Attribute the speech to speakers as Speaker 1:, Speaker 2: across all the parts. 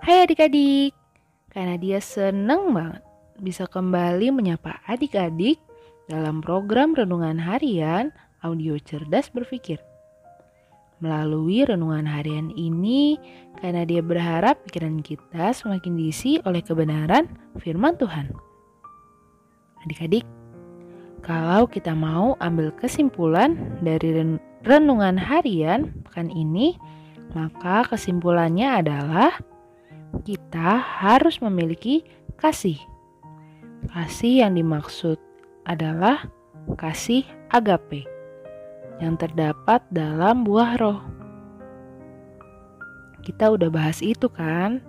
Speaker 1: Hai adik-adik, karena dia seneng banget bisa kembali menyapa adik-adik dalam program Renungan Harian Audio Cerdas Berpikir. Melalui renungan harian ini, karena dia berharap pikiran kita semakin diisi oleh kebenaran firman Tuhan. Adik-adik, kalau kita mau ambil kesimpulan dari renungan harian pekan ini, maka kesimpulannya adalah kita harus memiliki kasih. Kasih yang dimaksud adalah kasih agape yang terdapat dalam buah roh. Kita udah bahas itu kan?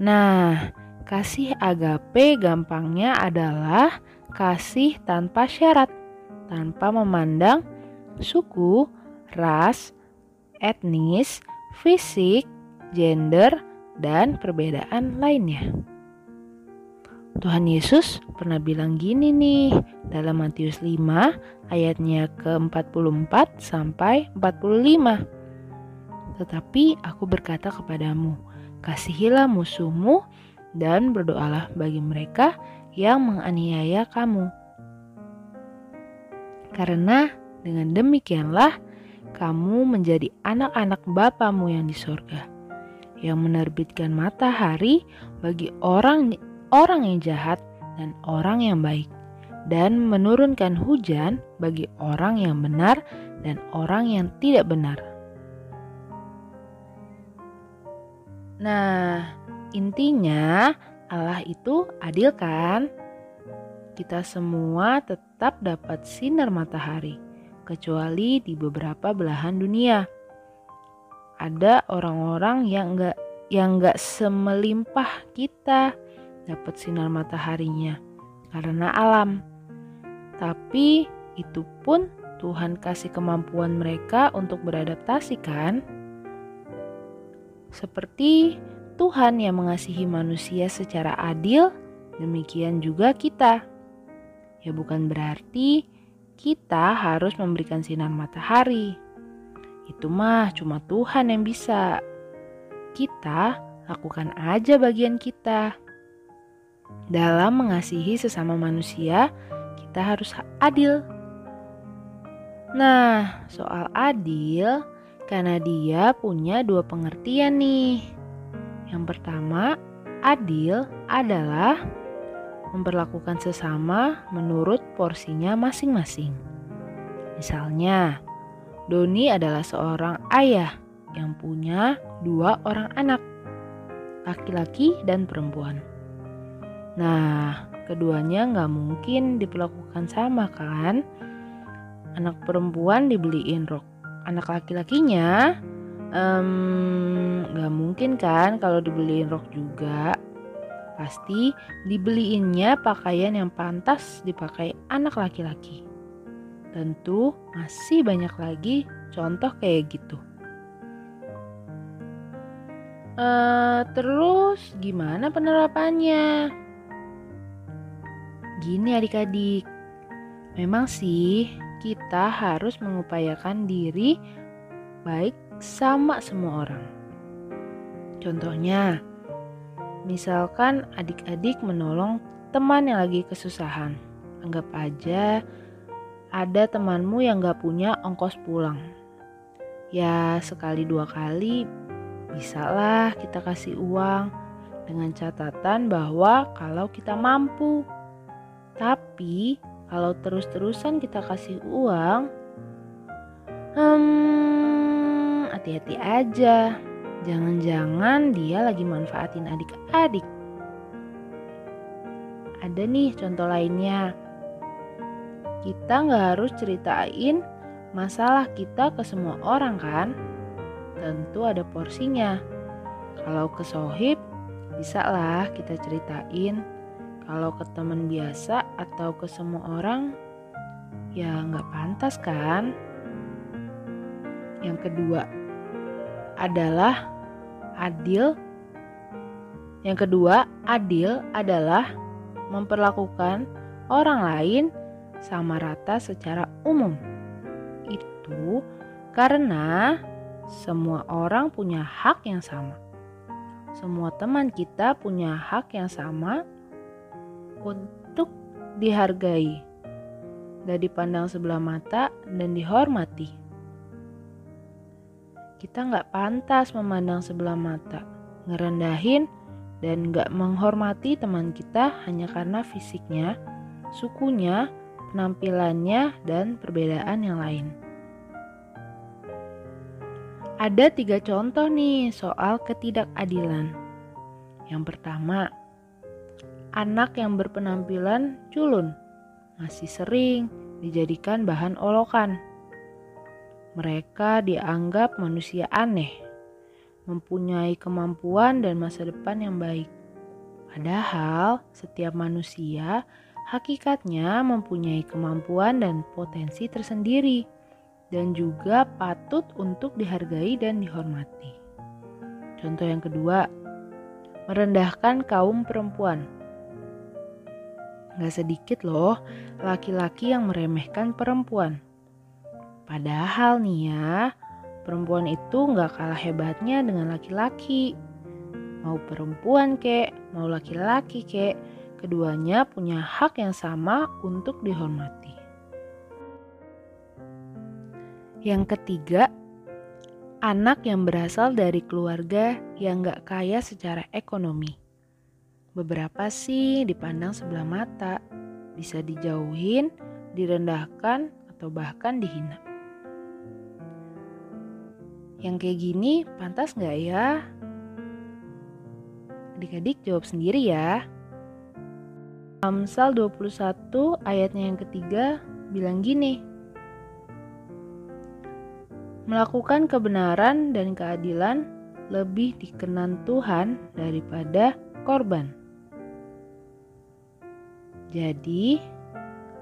Speaker 1: Nah, kasih agape gampangnya adalah kasih tanpa syarat, tanpa memandang suku, ras, etnis, fisik, gender, dan perbedaan lainnya. Tuhan Yesus pernah bilang gini nih dalam Matius 5 ayatnya ke-44 sampai 45. Tetapi aku berkata kepadamu, kasihilah musuhmu dan berdoalah bagi mereka yang menganiaya kamu. Karena dengan demikianlah kamu menjadi anak-anak Bapamu yang di sorga yang menerbitkan matahari bagi orang orang yang jahat dan orang yang baik dan menurunkan hujan bagi orang yang benar dan orang yang tidak benar. Nah, intinya Allah itu adil kan? Kita semua tetap dapat sinar matahari, kecuali di beberapa belahan dunia ada orang-orang yang enggak yang enggak semelimpah kita dapat sinar mataharinya karena alam. Tapi itu pun Tuhan kasih kemampuan mereka untuk beradaptasi kan? Seperti Tuhan yang mengasihi manusia secara adil, demikian juga kita. Ya bukan berarti kita harus memberikan sinar matahari itu mah cuma Tuhan yang bisa. Kita lakukan aja bagian kita. Dalam mengasihi sesama manusia, kita harus adil. Nah, soal adil, karena dia punya dua pengertian nih. Yang pertama, adil adalah memperlakukan sesama menurut porsinya masing-masing. Misalnya, Doni adalah seorang ayah yang punya dua orang anak, laki-laki dan perempuan. Nah, keduanya nggak mungkin diperlakukan sama kan? Anak perempuan dibeliin rok, anak laki-lakinya nggak um, mungkin kan kalau dibeliin rok juga. Pasti dibeliinnya pakaian yang pantas dipakai anak laki-laki. Tentu masih banyak lagi contoh kayak gitu. Uh, terus gimana penerapannya? Gini adik-adik, memang sih kita harus mengupayakan diri baik sama semua orang. Contohnya, misalkan adik-adik menolong teman yang lagi kesusahan. Anggap aja ada temanmu yang gak punya ongkos pulang. Ya sekali dua kali bisalah kita kasih uang dengan catatan bahwa kalau kita mampu. Tapi kalau terus-terusan kita kasih uang, hmm, hati-hati aja. Jangan-jangan dia lagi manfaatin adik-adik. Ada nih contoh lainnya kita nggak harus ceritain masalah kita ke semua orang kan? Tentu ada porsinya. Kalau ke sohib, bisa lah kita ceritain. Kalau ke teman biasa atau ke semua orang, ya nggak pantas kan? Yang kedua adalah adil. Yang kedua, adil adalah memperlakukan orang lain sama rata secara umum. Itu karena semua orang punya hak yang sama. semua teman kita punya hak yang sama untuk dihargai, gak dipandang sebelah mata dan dihormati. Kita gak pantas memandang sebelah mata, ngerendahin, dan gak menghormati teman kita hanya karena fisiknya, sukunya, penampilannya, dan perbedaan yang lain. Ada tiga contoh nih soal ketidakadilan. Yang pertama, anak yang berpenampilan culun masih sering dijadikan bahan olokan. Mereka dianggap manusia aneh, mempunyai kemampuan dan masa depan yang baik. Padahal setiap manusia hakikatnya mempunyai kemampuan dan potensi tersendiri dan juga patut untuk dihargai dan dihormati. Contoh yang kedua, merendahkan kaum perempuan. Gak sedikit loh laki-laki yang meremehkan perempuan. Padahal nih ya, perempuan itu gak kalah hebatnya dengan laki-laki. Mau perempuan kek, mau laki-laki kek, keduanya punya hak yang sama untuk dihormati. Yang ketiga, anak yang berasal dari keluarga yang gak kaya secara ekonomi. Beberapa sih dipandang sebelah mata, bisa dijauhin, direndahkan, atau bahkan dihina. Yang kayak gini pantas gak ya? Adik-adik jawab sendiri ya. Amsal 21 ayatnya yang ketiga bilang gini, Melakukan kebenaran dan keadilan lebih dikenan Tuhan daripada korban. Jadi,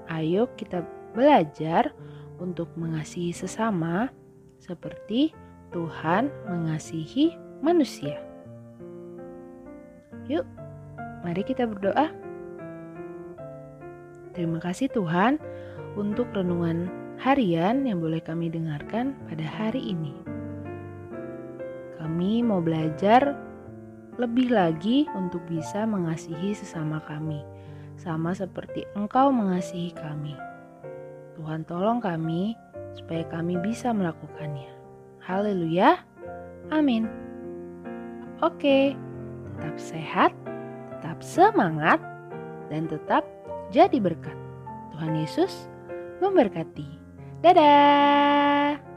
Speaker 1: ayo kita belajar untuk mengasihi sesama seperti Tuhan mengasihi manusia. Yuk, mari kita berdoa. Terima kasih Tuhan untuk renungan harian yang boleh kami dengarkan pada hari ini. Kami mau belajar lebih lagi untuk bisa mengasihi sesama kami, sama seperti Engkau mengasihi kami. Tuhan tolong kami supaya kami bisa melakukannya. Haleluya. Amin. Oke, tetap sehat, tetap semangat, dan tetap jadi berkat. Tuhan Yesus memberkati. Dadah!